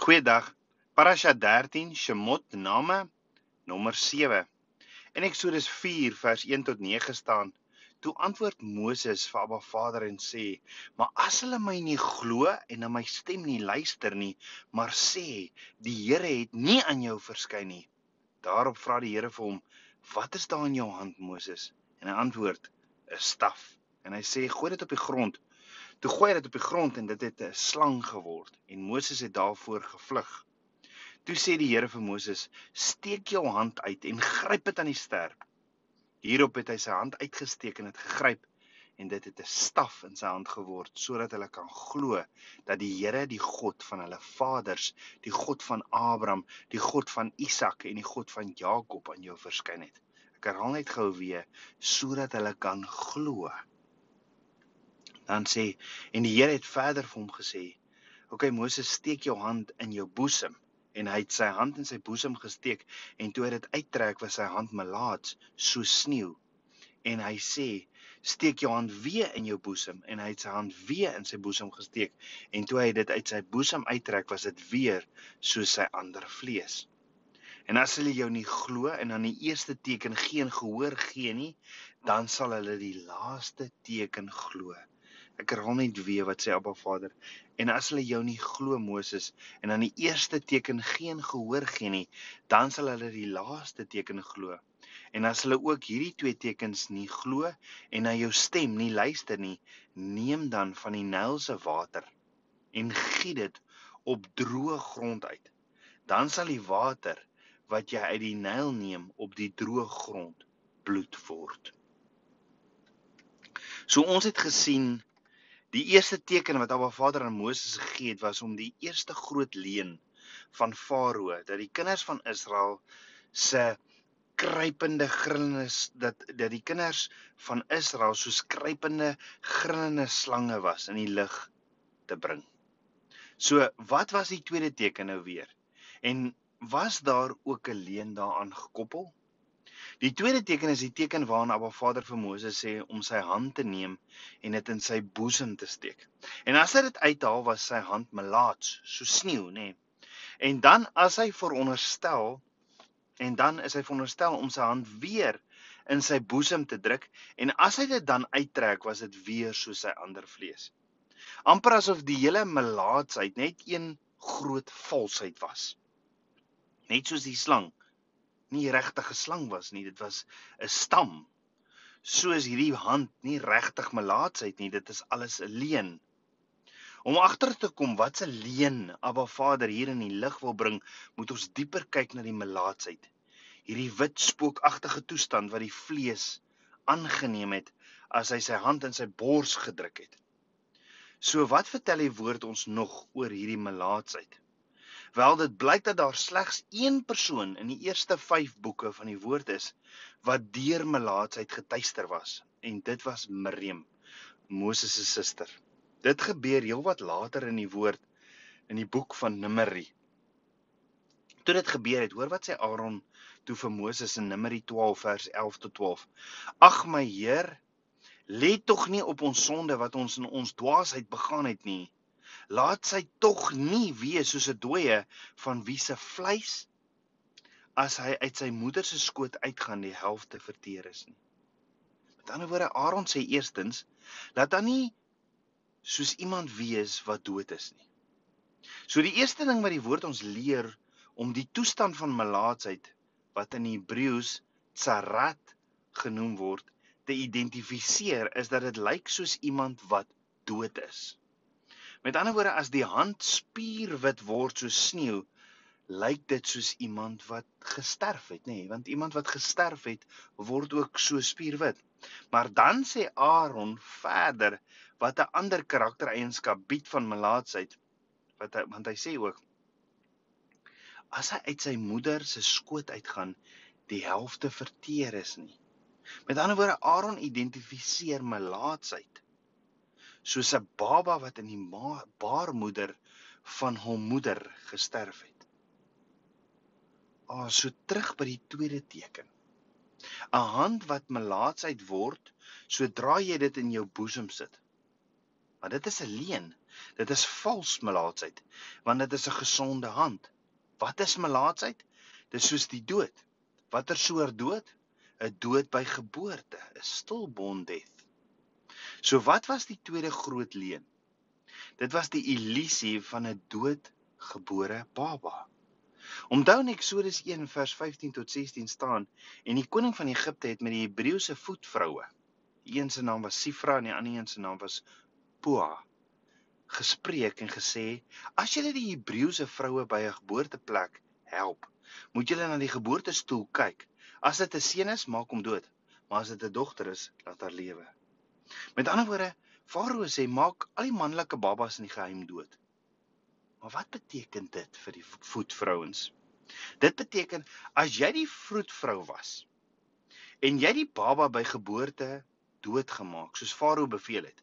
Goeiedag. Parasha 13 Shemot Name nommer 7. In Eksodus 4 vers 1 tot 9 staan: Toe antwoord Moses vir Abba Vader en sê: "Maar as hulle my nie glo en na my stem nie luister nie, maar sê die Here het nie aan jou verskyn nie." Daarop vra die Here vir hom: "Wat is daar in jou hand, Moses?" En hy antwoord: "’n Staf." En hy sê: "Gooi dit op die grond." Toe gooi hy dit op die grond en dit het 'n slang geword en Moses het daarvoor gevlug. Toe sê die Here vir Moses: "Steek jou hand uit en gryp dit aan die ster." Hierop het hy sy hand uitgesteek en dit gegryp en dit het 'n staf in sy hand geword sodat hulle kan glo dat die Here die God van hulle vaders, die God van Abraham, die God van Isak en die God van Jakob aan jou verskyn het. Ek herhaal net gou weer sodat hulle kan glo dan sê en die Here het verder vir hom gesê: "Oké okay, Moses, steek jou hand in jou boesem." En hy het sy hand in sy boesem gesteek en toe hy dit uittrek was sy hand melaats so sneeu. En hy sê: "Steek jou hand weer in jou boesem." En hy het sy hand weer in sy boesem gesteek en toe hy dit uit sy boesem uittrek was dit weer soos sy ander vlees. En as hulle jou nie glo en aan die eerste teken geen gehoor gee nie, dan sal hulle die laaste teken glo. Ek herhaal net weer wat sê Abba Vader. En as hulle jou nie glo Moses en aan die eerste teken geen gehoor gee nie, dan sal hulle die laaste teken glo. En as hulle ook hierdie twee tekens nie glo en na jou stem nie luister nie, neem dan van die Nyl se water en giet dit op droë grond uit. Dan sal die water wat jy uit die Nyl neem op die droë grond bloed word. So ons het gesien Die eerste teken wat Abba Vader aan Moses gegee het was om die eerste groot leen van Farao dat die kinders van Israel se kruipende grillende dat dat die kinders van Israel soos kruipende grillende slange was in die lug te bring. So wat was die tweede teken nou weer? En was daar ook 'n leen daaraan gekoppel? Die tweede teken is die teken waarna Abba Vader vir Moses sê om sy hand te neem en dit in sy boesem te steek. En as hy dit uithaal, was sy hand melaats, so sneeu, nê. Nee. En dan as hy veronderstel en dan is hy veronderstel om sy hand weer in sy boesem te druk en as hy dit dan uittrek, was dit weer soos sy ander vlees. amper asof die hele melaatsheid net een groot valsheid was. Net soos die slang nie regtig 'n slang was nie, dit was 'n stam. Soos hierdie hand nie regtig melaatsheid nie, dit is alles 'n leuen. Om agter te kom wat se leuen Abba Vader hier in die lig wil bring, moet ons dieper kyk na die melaatsheid. Hierdie wit spookagtige toestand wat die vlees aangeneem het as hy sy hand in sy bors gedruk het. So wat vertel die woord ons nog oor hierdie melaatsheid? Wel dit blyk dat daar slegs een persoon in die eerste 5 boeke van die woord is wat deur melaatsheid getuister was en dit was Miriam, Moses se suster. Dit gebeur heelwat later in die woord in die boek van Numeri. Toe dit gebeur het, hoor wat sê Aaron toe vir Moses in Numeri 12 vers 11 tot 12. Ag my Heer, let tog nie op ons sonde wat ons in ons dwaasheid begaan het nie laat sy tog nie wees soos 'n dooie van wie se vleis as hy uit sy moeder se skoot uitgaan die helfte verteer is nie. Met ander woorde Aaron sê eerstens laat dan nie soos iemand wees wat dood is nie. So die eerste ding wat die woord ons leer om die toestand van melaatsheid wat in Hebreëus tsarat genoem word te identifiseer is dat dit lyk soos iemand wat dood is. Met ander woorde as die hand spierwit word so sneeu, lyk dit soos iemand wat gesterf het, nê, nee, want iemand wat gesterf het word ook so spierwit. Maar dan sê Aaron verder wat 'n ander karaktereienskap bied van melaatsheid wat hy want hy sê ook as hy uit sy moeder se skoot uitgaan, die helfte verteer is nie. Met ander woorde Aaron identifiseer melaatsheid soos 'n baba wat in die baarmoeder van hom moeder gesterf het. Ah, so terug by die tweede teken. 'n Hand wat melaatsheid word sodra jy dit in jou boesem sit. Maar dit is 'n leuen. Dit is vals melaatsheid, want dit is 'n gesonde hand. Wat is melaatsheid? Dis soos die dood. Watter soort dood? 'n Dood by geboorte, 'n stillborn death. So wat was die tweede groot leuen? Dit was die illusie van 'n doodgebore baba. Onthou in Eksodus 1 vers 15 tot 16 staan en die koning van Egipte het met die Hebreëse voetvroue, een se naam was Sifra en die ander een se naam was Poa, gespreek en gesê: "As julle die Hebreëse vroue by 'n geboorteplek help, moet julle na die geboortestoel kyk. As dit 'n seun is, maak hom dood, maar as dit 'n dogter is, laat haar lewe." Met ander woorde, Farao sê: "Maak al die manlike babas in die geheim dood." Maar wat beteken dit vir die voetvrouens? Dit beteken as jy die vroedvrou was en jy die baba by geboorte doodgemaak soos Farao beveel het,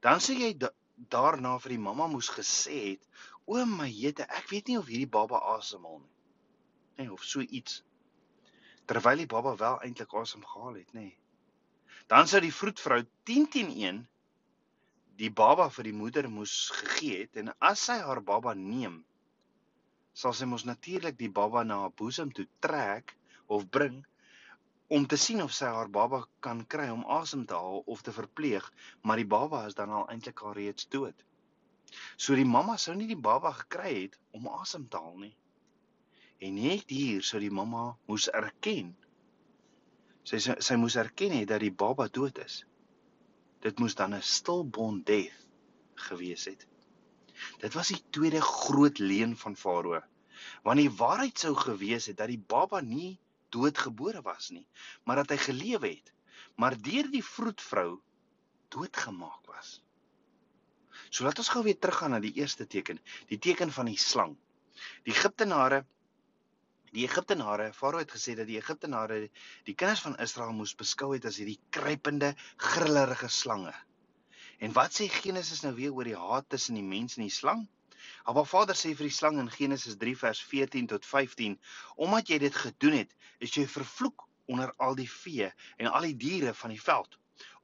dan sê jy da daarna vir die mamma moes gesê het: "O my jete, ek weet nie of hierdie baba asemhaal nie." Nee, of so iets. Terwyl die baba wel eintlik asem gehaal het, nê. Nee. Dan sou die vroedvrou 10 teen 1 die baba vir die moeder moes gegee het en as sy haar baba neem sal sy mos natuurlik die baba na haar boesem toe trek of bring om te sien of sy haar baba kan kry om asem te haal of te verpleeg maar die baba is dan al eintlik al reeds dood. So die mamma sou nie die baba gekry het om asem te haal nie. En net hier sou die mamma moes erken sy sy moes erken het dat die baba dood is dit moes dan 'n stillborn death gewees het. Dit was die tweede groot leuen van Farao. Want die waarheid sou gewees het dat die baba nie doodgebore was nie, maar dat hy gelewe het, maar deur die vroedvrou doodgemaak was. So laat ons gou weer teruggaan na die eerste teken, die teken van die slang. Die Egiptenare Die Egiptenare, Farao het gesê dat die Egiptenare die kinders van Israel moes beskou het as hierdie kruipende, grillerige slange. En wat sê Genesis nou weer oor die haat tussen die mens en die slang? Abba Vader sê vir die slang in Genesis 3 vers 14 tot 15: "Omdat jy dit gedoen het, is jy vervloek onder al die vee en al die diere van die veld.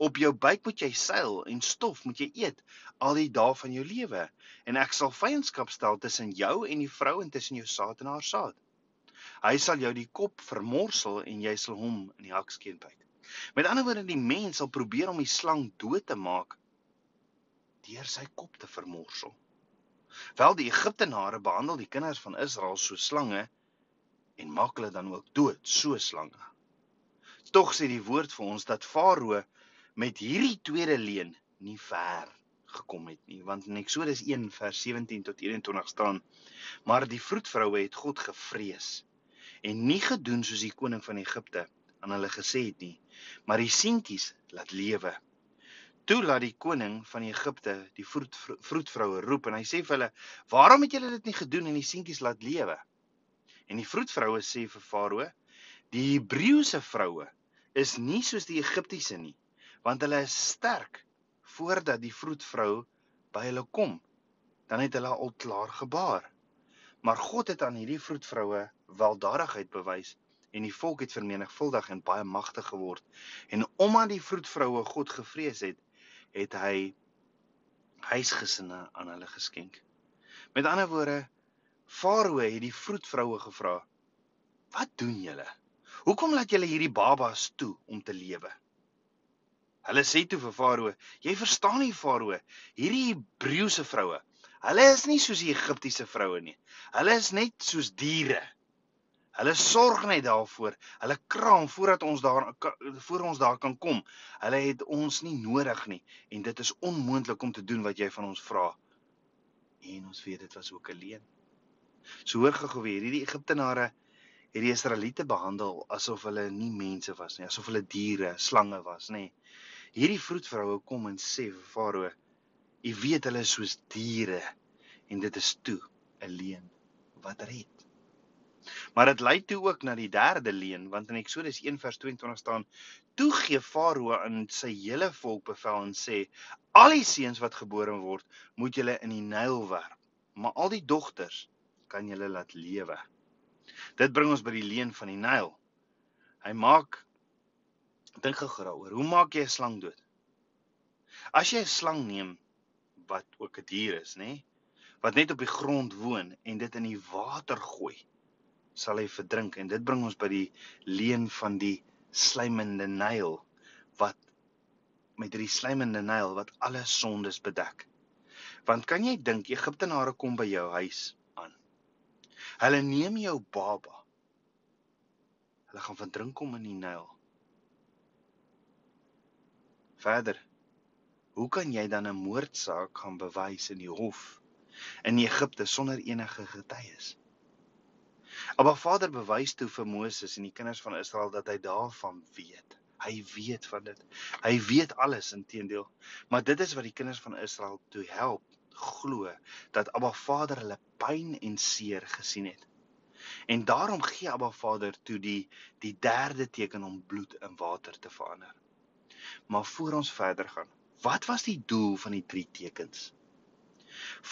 Op jou buik moet jy seil en stof moet jy eet al die dae van jou lewe, en ek sal vyandskap stel tussen jou en die vrou en tussen jou saad en haar saad." Hy sal jou die kop vermorsel en jy sal hom in die hakskeen byt. Met ander woorde, die mens sal probeer om die slang dood te maak deur sy kop te vermorsel. Wel die Egiptenare behandel die kinders van Israel so slange en maak hulle dan ook dood so slange. Tog sê die woord vir ons dat Farao met hierdie tweede leen nie ver gekom het nie want in Eksodus 1 vers 17 tot 21 staan maar die vroedvroue het God gevrees en nie gedoen soos die koning van Egipte aan hulle gesê het nie, maar die seentjies laat lewe. Toe laat die koning van Egipte die vroed, vroedvroue roep en hy sê vir hulle: "Waarom het julle dit nie gedoen en die seentjies laat lewe?" En die vroedvroue sê vir Farao: "Die Hebreëse vroue is nie soos die Egiptiese nie, want hulle is sterk voordat die vroedvrou by hulle kom. Dan het hulle al klaar gebaar." Maar God het aan hierdie vroedvroue weldadigheid bewys en die volk het vermenigvuldig en baie magtig geword. En omdat die vroedvroue God gevrees het, het hy huisgesinne aan hulle geskenk. Met ander woorde, Farao het die vroedvroue gevra: "Wat doen julle? Hoekom laat julle hierdie babas toe om te lewe?" Hulle sê toe vir Farao: "Jy verstaan nie Farao, hierdie Hebreëse vroue, Hulle is nie soos die Egiptiese vroue nie. Hulle is net soos diere. Hulle sorg net daarvoor. Hulle kraam voordat ons daar voor ons daar kan kom. Hulle het ons nie nodig nie en dit is onmoontlik om te doen wat jy van ons vra. En ons weet dit was ook 'n leuen. So hoor gou weer, hierdie Egiptenare het die Israeliete behandel asof hulle nie mense was nie, asof hulle diere, slange was, nê. Hierdie vroedvroue kom en sê vir Farao U weet hulle is soos diere en dit is toe 'n leuen wat red. Maar dit lei toe ook na die derde leuen want in Eksodus 1:22 staan: "Toe gee Farao aan sy hele volk bevel en sê: Al die seuns wat gebore word, moet julle in die Nyl werp, maar al die dogters kan julle laat lewe." Dit bring ons by die leuen van die Nyl. Hy maak dink gou daaroor. Hoe maak jy 'n slang dood? As jy 'n slang neem wat ook 'n dier is, nê? Wat net op die grond woon en dit in die water gooi, sal hy verdrink en dit bring ons by die leen van die slymende Nyl wat met hierdie slymende Nyl wat alle sondes bedek. Want kan jy dink Egiptenare kom by jou huis aan? Hulle neem jou baba. Hulle gaan verdrink hom in die Nyl. Verder, hoe kan jy dan 'n moordsaak gaan bewys in die hof in Egipte sonder enige getuies? Maar Vader bewys toe vir Moses en die kinders van Israel dat hy daarvan weet. Hy weet van dit. Hy weet alles intedeel. Maar dit is wat die kinders van Israel toe help glo dat Abba Vader hulle pyn en seer gesien het. En daarom gee Abba Vader toe die die derde teken om bloed in water te verander. Maar voor ons verder gaan, wat was die doel van die drie tekens?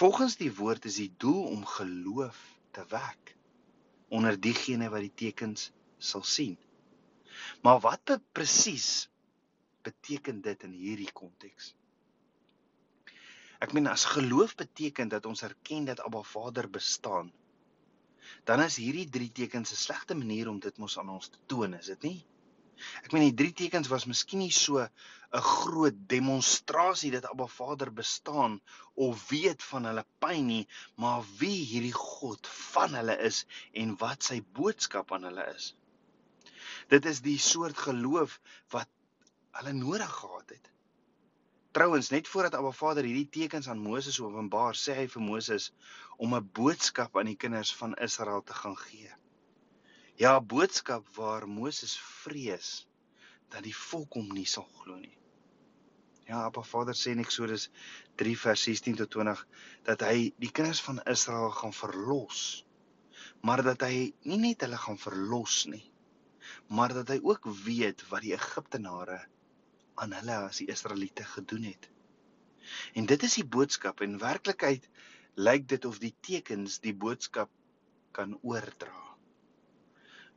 Volgens die woord is die doel om geloof te wek onder diegene wat die tekens sal sien. Maar wat presies beteken dit in hierdie konteks? Ek meen as geloof beteken dat ons erken dat Abba Vader bestaan, dan is hierdie drie tekens 'n slegte manier om dit mos aan ons te toon, is dit nie? Ek meen die drie tekens was miskien nie so 'n groot demonstrasie dat Abba Vader bestaan of weet van hulle pyn nie, maar wie hierdie God van hulle is en wat sy boodskap aan hulle is. Dit is die soort geloof wat hulle nodig gehad het. Trouwens, net voordat Abba Vader hierdie tekens aan Moses openbaar, sê hy vir Moses om 'n boodskap aan die kinders van Israel te gaan gee. Ja, 'n boodskap waar Moses vrees dat die volk hom nie sal glo nie. Ja, Abba Vader sê in Eksodus 3 vers 16 tot 20 dat hy die kinders van Israel gaan verlos. Maar dat hy nie net hulle gaan verlos nie, maar dat hy ook weet wat die Egiptenare aan hulle as die Israeliete gedoen het. En dit is die boodskap en werklikheid lyk dit of die tekens die boodskap kan oordra.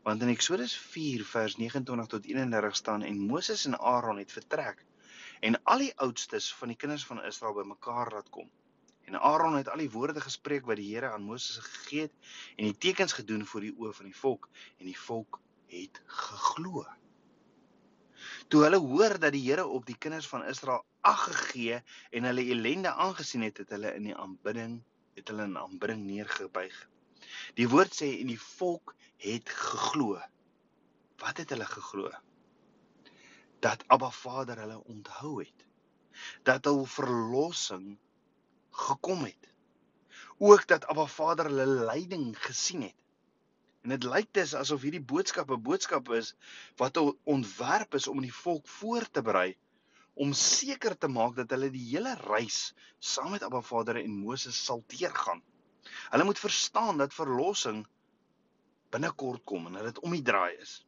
Want in Eksodus 4 vers 29 tot 31 staan en Moses en Aaron het vertrek en al die oudstes van die kinders van Israel bymekaar laat kom. En Aaron het al die woorde gespreek wat die Here aan Moses gegee het en die tekens gedoen voor die oë van die volk en die volk het geglo. Toe hulle hoor dat die Here op die kinders van Israel ag gegee en hulle ellende aangesien het, het hulle in die aanbidding het hulle in aanbidding neergebuig. Die woord sê en die volk het geglo. Wat het hulle geglo? Dat Abba Vader hulle onthou het. Dat hul verlossing gekom het. Ook dat Abba Vader hulle lyding gesien het. En dit lyk dis asof hierdie boodskap 'n boodskap is wat ontwerp is om die volk voor te berei om seker te maak dat hulle die hele reis saam met Abba Vader en Moses sal deurgaan. Hulle moet verstaan dat verlossing binnekort kom en dat dit om die draai is.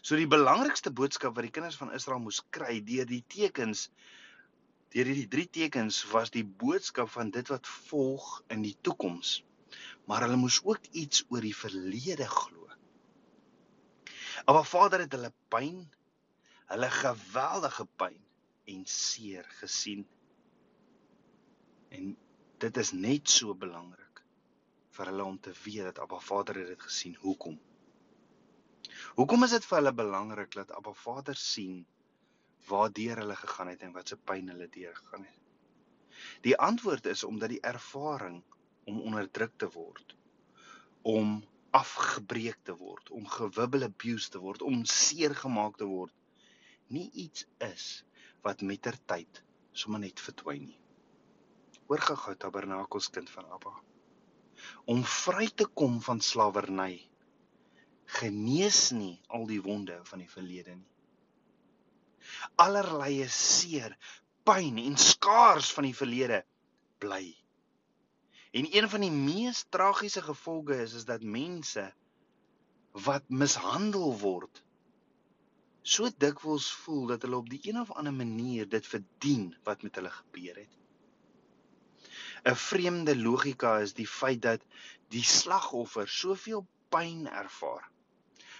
So die belangrikste boodskap wat die kinders van Israel moes kry deur die tekens deur hierdie drie tekens was die boodskap van dit wat volg in die toekoms maar hulle moes ook iets oor die verlede glo. Maar Vader het hulle pyn, hulle geweldige pyn en seer gesien. En dit is net so belangrik vir hulle om te weet dat Abba Vader dit gesien. Hoekom? Hoekom is dit vir hulle belangrik dat Abba Vader sien waardeur hulle gegaan het en wat se pyn hulle deurgegaan het? Die antwoord is omdat die ervaring om onderdruk te word, om afgebreek te word, om gewibbel abuse te word, om seer gemaak te word, nie iets is wat mettertyd sommer net verdwyn nie. Hoor gou Tabernakels kind van Abba. Om vry te kom van slawerny genees nie al die wonde van die verlede nie. Allerlei seer, pyn en skaars van die verlede bly En een van die mees tragiese gevolge is is dat mense wat mishandel word so dikwels voel dat hulle op die een of ander manier dit verdien wat met hulle gebeur het. 'n Vreemde logika is die feit dat die slagoffer soveel pyn ervaar.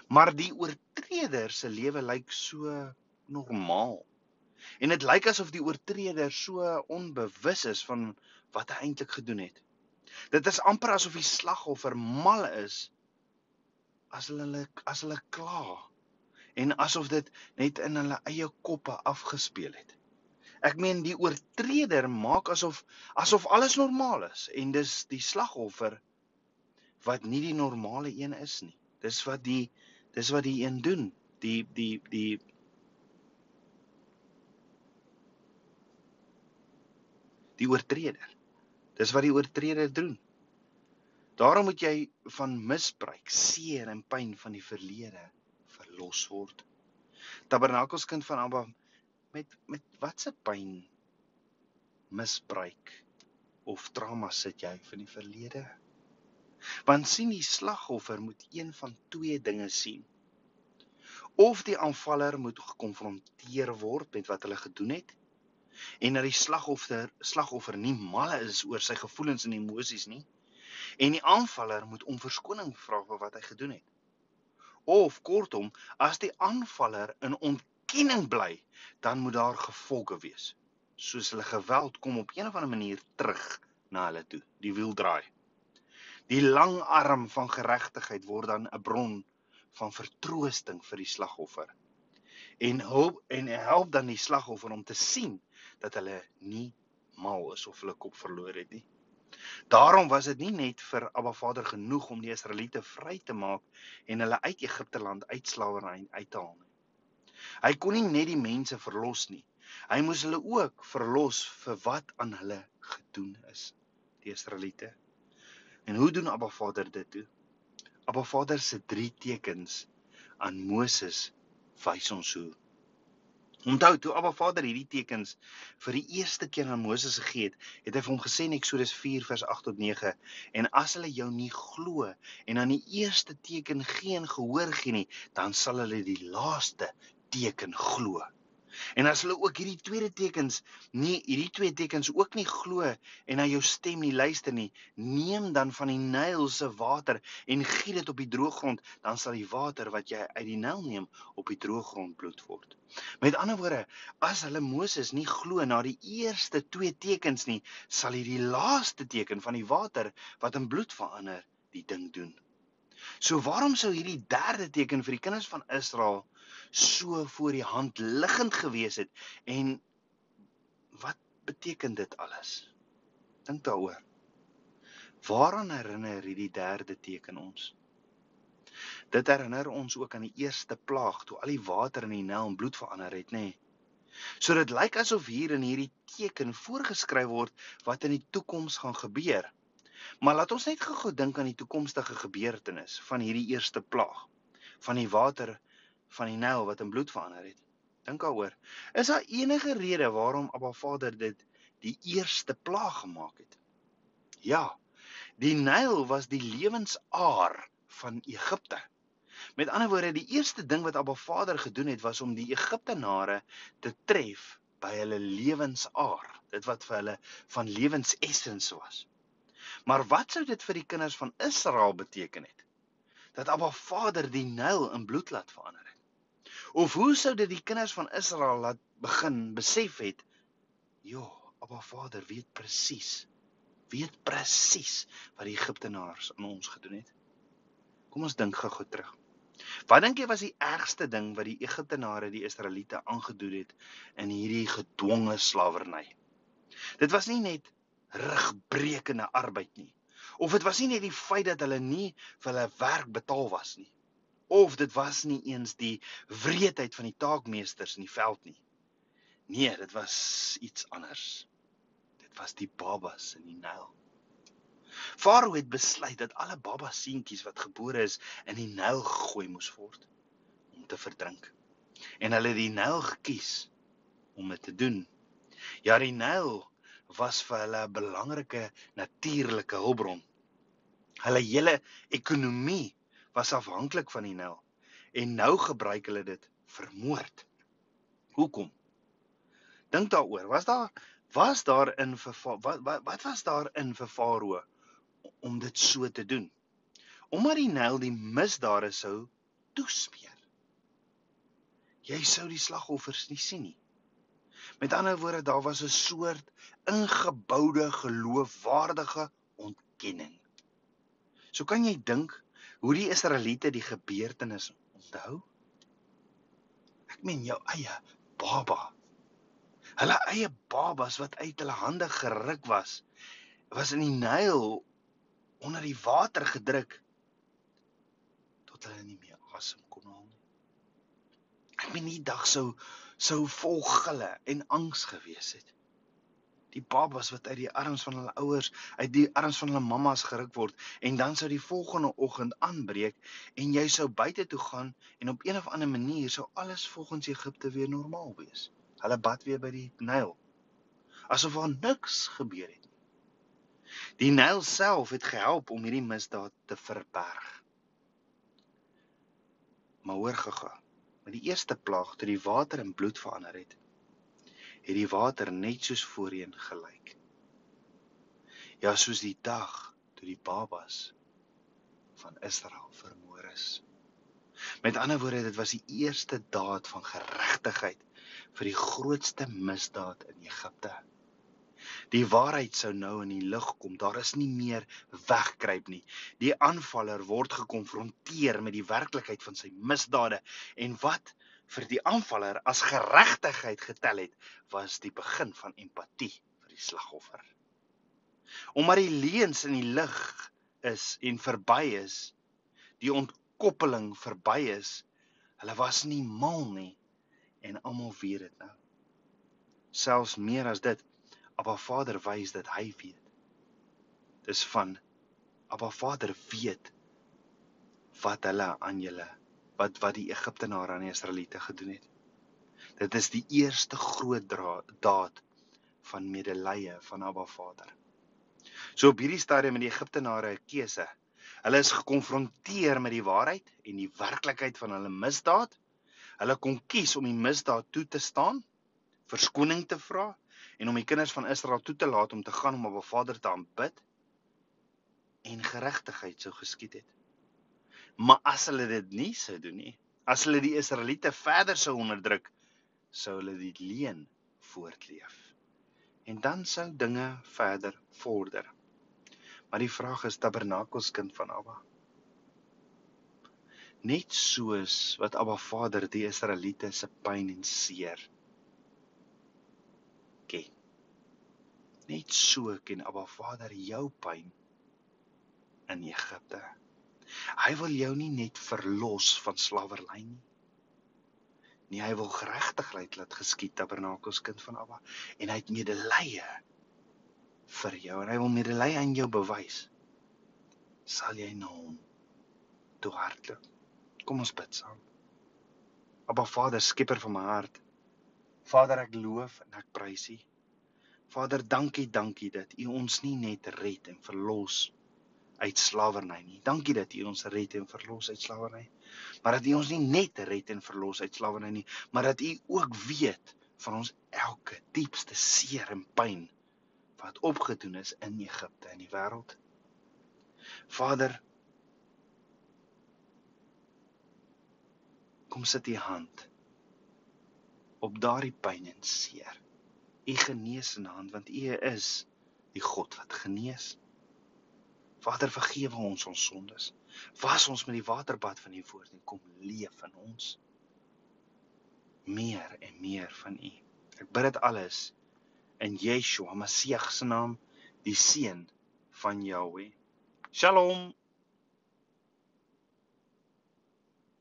Maar die oortreder se lewe lyk so normaal. En dit lyk asof die oortreder so onbewus is van wat hy eintlik gedoen het. Dit is amper asof die slagoffer mal is as hulle as hulle kla en asof dit net in hulle eie koppe afgespeel het. Ek meen die oortreder maak asof asof alles normaal is en dis die slagoffer wat nie die normale een is nie. Dis wat die dis wat die een doen. Die die die die oortreder. Dis wat die oortreder doen. Daarom moet jy van misbruik, seer en pyn van die verlede verlos word. Tabernakelskind van Abba met met watse pyn misbruik of trauma sit jy van die verlede? Want sien die slagoffer moet een van twee dinge sien. Of die aanvaller moet gekonfronteer word met wat hulle gedoen het en dat die slagoffer slagoffer nie mal is oor sy gevoelens en emosies nie en die aanvaller moet om verskoning vra vir wat hy gedoen het. Of kortom, as die aanvaller in ontkenning bly, dan moet daar gevolge wees. Soos hulle geweld kom op een of ander manier terug na hulle toe, die wiel draai. Die lang arm van geregtigheid word dan 'n bron van vertroosting vir die slagoffer. En hulp en help dan die slagoffer om te sien dat hulle nie mal is of hulle kop verloor het nie. Daarom was dit nie net vir Abba Vader genoeg om die Israeliete vry te maak en hulle uit Egipte land uit slawerny uit te haal nie. Hy kon nie net die mense verlos nie. Hy moes hulle ook verlos vir wat aan hulle gedoen is, die Israeliete. En hoe doen Abba Vader dit toe? Abba Vader se drie tekens aan Moses wys ons hoe Onthou toe Abba Vader hierdie tekens vir die eerste keer aan Moses gegee het, het hy vir hom gesê in Eksodus 4 vers 8 tot 9: "En as hulle jou nie glo en aan die eerste teken geen gehoor gee nie, dan sal hulle die laaste teken glo." En as hulle ook hierdie tweede tekens nie hierdie twee tekens ook nie glo en na jou stem nie luister nie, neem dan van die Nyl se water en giet dit op die droë grond, dan sal die water wat jy uit die Nyl neem op die droë grond bloed word. Met ander woorde, as hulle Moses nie glo na die eerste twee tekens nie, sal hierdie laaste teken van die water wat in bloed verander, die ding doen. So waarom sou hierdie derde teken vir die kinders van Israel so voor die hand liggend gewees het en wat beteken dit alles? Dink daaroor. Waaraan herinner hierdie derde teken ons? Dit herinner ons ook aan die eerste plaag toe al die water in die Nyl in bloed verander het, nê? Nee. So dit lyk asof hier in hierdie teken voorgeskryf word wat in die toekoms gaan gebeur. Maar laat ons net gou-gou dink aan die toekomstige gebeurtenis van hierdie eerste plaag van die water van die Nyl wat in bloed verander het. Dink daaroor. Is daar enige rede waarom Abba Vader dit die eerste plaag gemaak het? Ja. Die Nyl was die lewensaar van Egipte. Met ander woorde, die eerste ding wat Abba Vader gedoen het was om die Egiptenare te tref by hulle lewensaar, dit wat vir hulle van lewensessens was. Maar wat sou dit vir die kinders van Israel beteken het? Dat Abba Vader die Nyl in bloed laat verander. Of hoe sou dit die kinders van Israel laat begin besef het? Ja, Abba Vader weet presies. Weet presies wat die Egiptenaars aan ons gedoen het. Kom ons dink gou-gou terug. Wat dink jy was die ergste ding wat die Egiptenare die Israeliete aangedoen het in hierdie gedwonge slawerny? Dit was nie net rugbrekende arbeid nie. Of dit was nie net die feit dat hulle nie vir hulle werk betaal was nie of dit was nie eens die wreedheid van die taakmeesters in die veld nie. Nee, dit was iets anders. Dit was die babas in die Nyl. Farao het besluit dat alle baba seentjies wat gebore is in die Nyl gegooi moes word om te verdrink. En hulle het die Nyl gekies om dit te doen. Ja, die Nyl was vir hulle 'n belangrike natuurlike hulpbron. Hulle hele ekonomie was afhanklik van die Nyl en nou gebruik hulle dit vir moord. Hoekom? Dink daaroor. Was daar was daar in vir wat, wat wat was daar in vir Farao om dit so te doen? Omdat die Nyl die misdade sou toesmeer. Jy sou die slagoffers nie sien nie. Met ander woorde, daar was 'n soort ingeboude geloofwaardige ontkenning. So kan jy dink hoe die Israeliete die gebeurtenis onthou? Ek meen jou eie baba. Hulle eie babas wat uit hulle hande geruk was, was in die Nyl onder die water gedruk tot hulle nie meer asem kon haal nie. Ek meen die dag sou sou vol gille en angs gewees het. Die babas wat uit die arms van hulle ouers, uit die arms van hulle mammas geruk word en dan sou die volgende oggend aanbreek en jy sou buite toe gaan en op een of ander manier sou alles volgens Egipte weer normaal wees. Hulle bad weer by die Nyl. Asof daar niks gebeur het nie. Die Nyl self het gehelp om hierdie misdaad te verberg. Maar hoor gegaan met die eerste plaag toe die water in bloed verander het, het die water net soos voorheen gelyk. Ja, soos die dag toe die babas van Israel vermoor is. Met ander woorde, dit was die eerste daad van geregtigheid vir die grootste misdaad in Egipte. Die waarheid sou nou in die lig kom. Daar is nie meer wegkruip nie. Die aanvaller word gekonfronteer met die werklikheid van sy misdade en wat vir die aanvaller as geregtigheid getel het, was die begin van empatie vir die slagoffer. Omdat die leuns in die lig is en verby is, die ontkoppeling verby is, hulle was nie mal nie en almal weet dit nou. Selfs meer as dit, Abba Vader wys dat hy weet. Dis van Abba Vader weet wat hulle aan julle wat wat die Egiptenare aan die Israeliete gedoen het. Dit is die eerste groot daad van medelee van Abba Vader. So op hierdie stadium in die Egiptenare 'n keuse. Hulle is gekonfronteer met die waarheid en die werklikheid van hulle misdaad. Hulle kon kies om die misdaad toe te staan, verskoning te vra en om die kinders van Israel toe te laat om te gaan om 'n Vader te aanbid en geregtigheid sou geskied het. Maar as hulle dit nie sou doen nie, as hulle die Israeliete verder sou onderdruk, sou hulle die leuen voortleef. En dan sou dinge verder vorder. Maar die vraag is Tabernakels kind van Abba. Net soos wat Abba Vader die Israeliete se pyn en seer ken. Net so ken Abba Vader jou pyn in Egipte. Hy wil jou nie net verlos van slawerny nie. Nee, hy wil geregtigheid laat geskied, Tabernakels kind van Abba, en hy het medelee vir jou en hy wil medelee aan jou bewys. Sal jy na hom toe hardloop? Kom ons bid saam. Abba Vader, skieper van my hart, Vader, ek loof en ek prys U. Vader, dankie, dankie dat U ons nie net red en verlos uit slawerny nie. Dankie dat U ons red en verlos uit slawerny. Maar dat U ons nie net red en verlos uit slawerny nie, maar dat U ook weet van ons elke diepste seer en pyn wat opgedoen is in Egipte en die wêreld. Vader, kom sit U hand op daardie pyn en seer. U genees in hand want U is die God wat genees. Vader vergewe ons ons sondes. Was ons met die waterbad van U woord en kom leef in ons. Meer en meer van U. Ek bid dit alles in Yeshua Messie se naam, die seun van Jahweh. Shalom.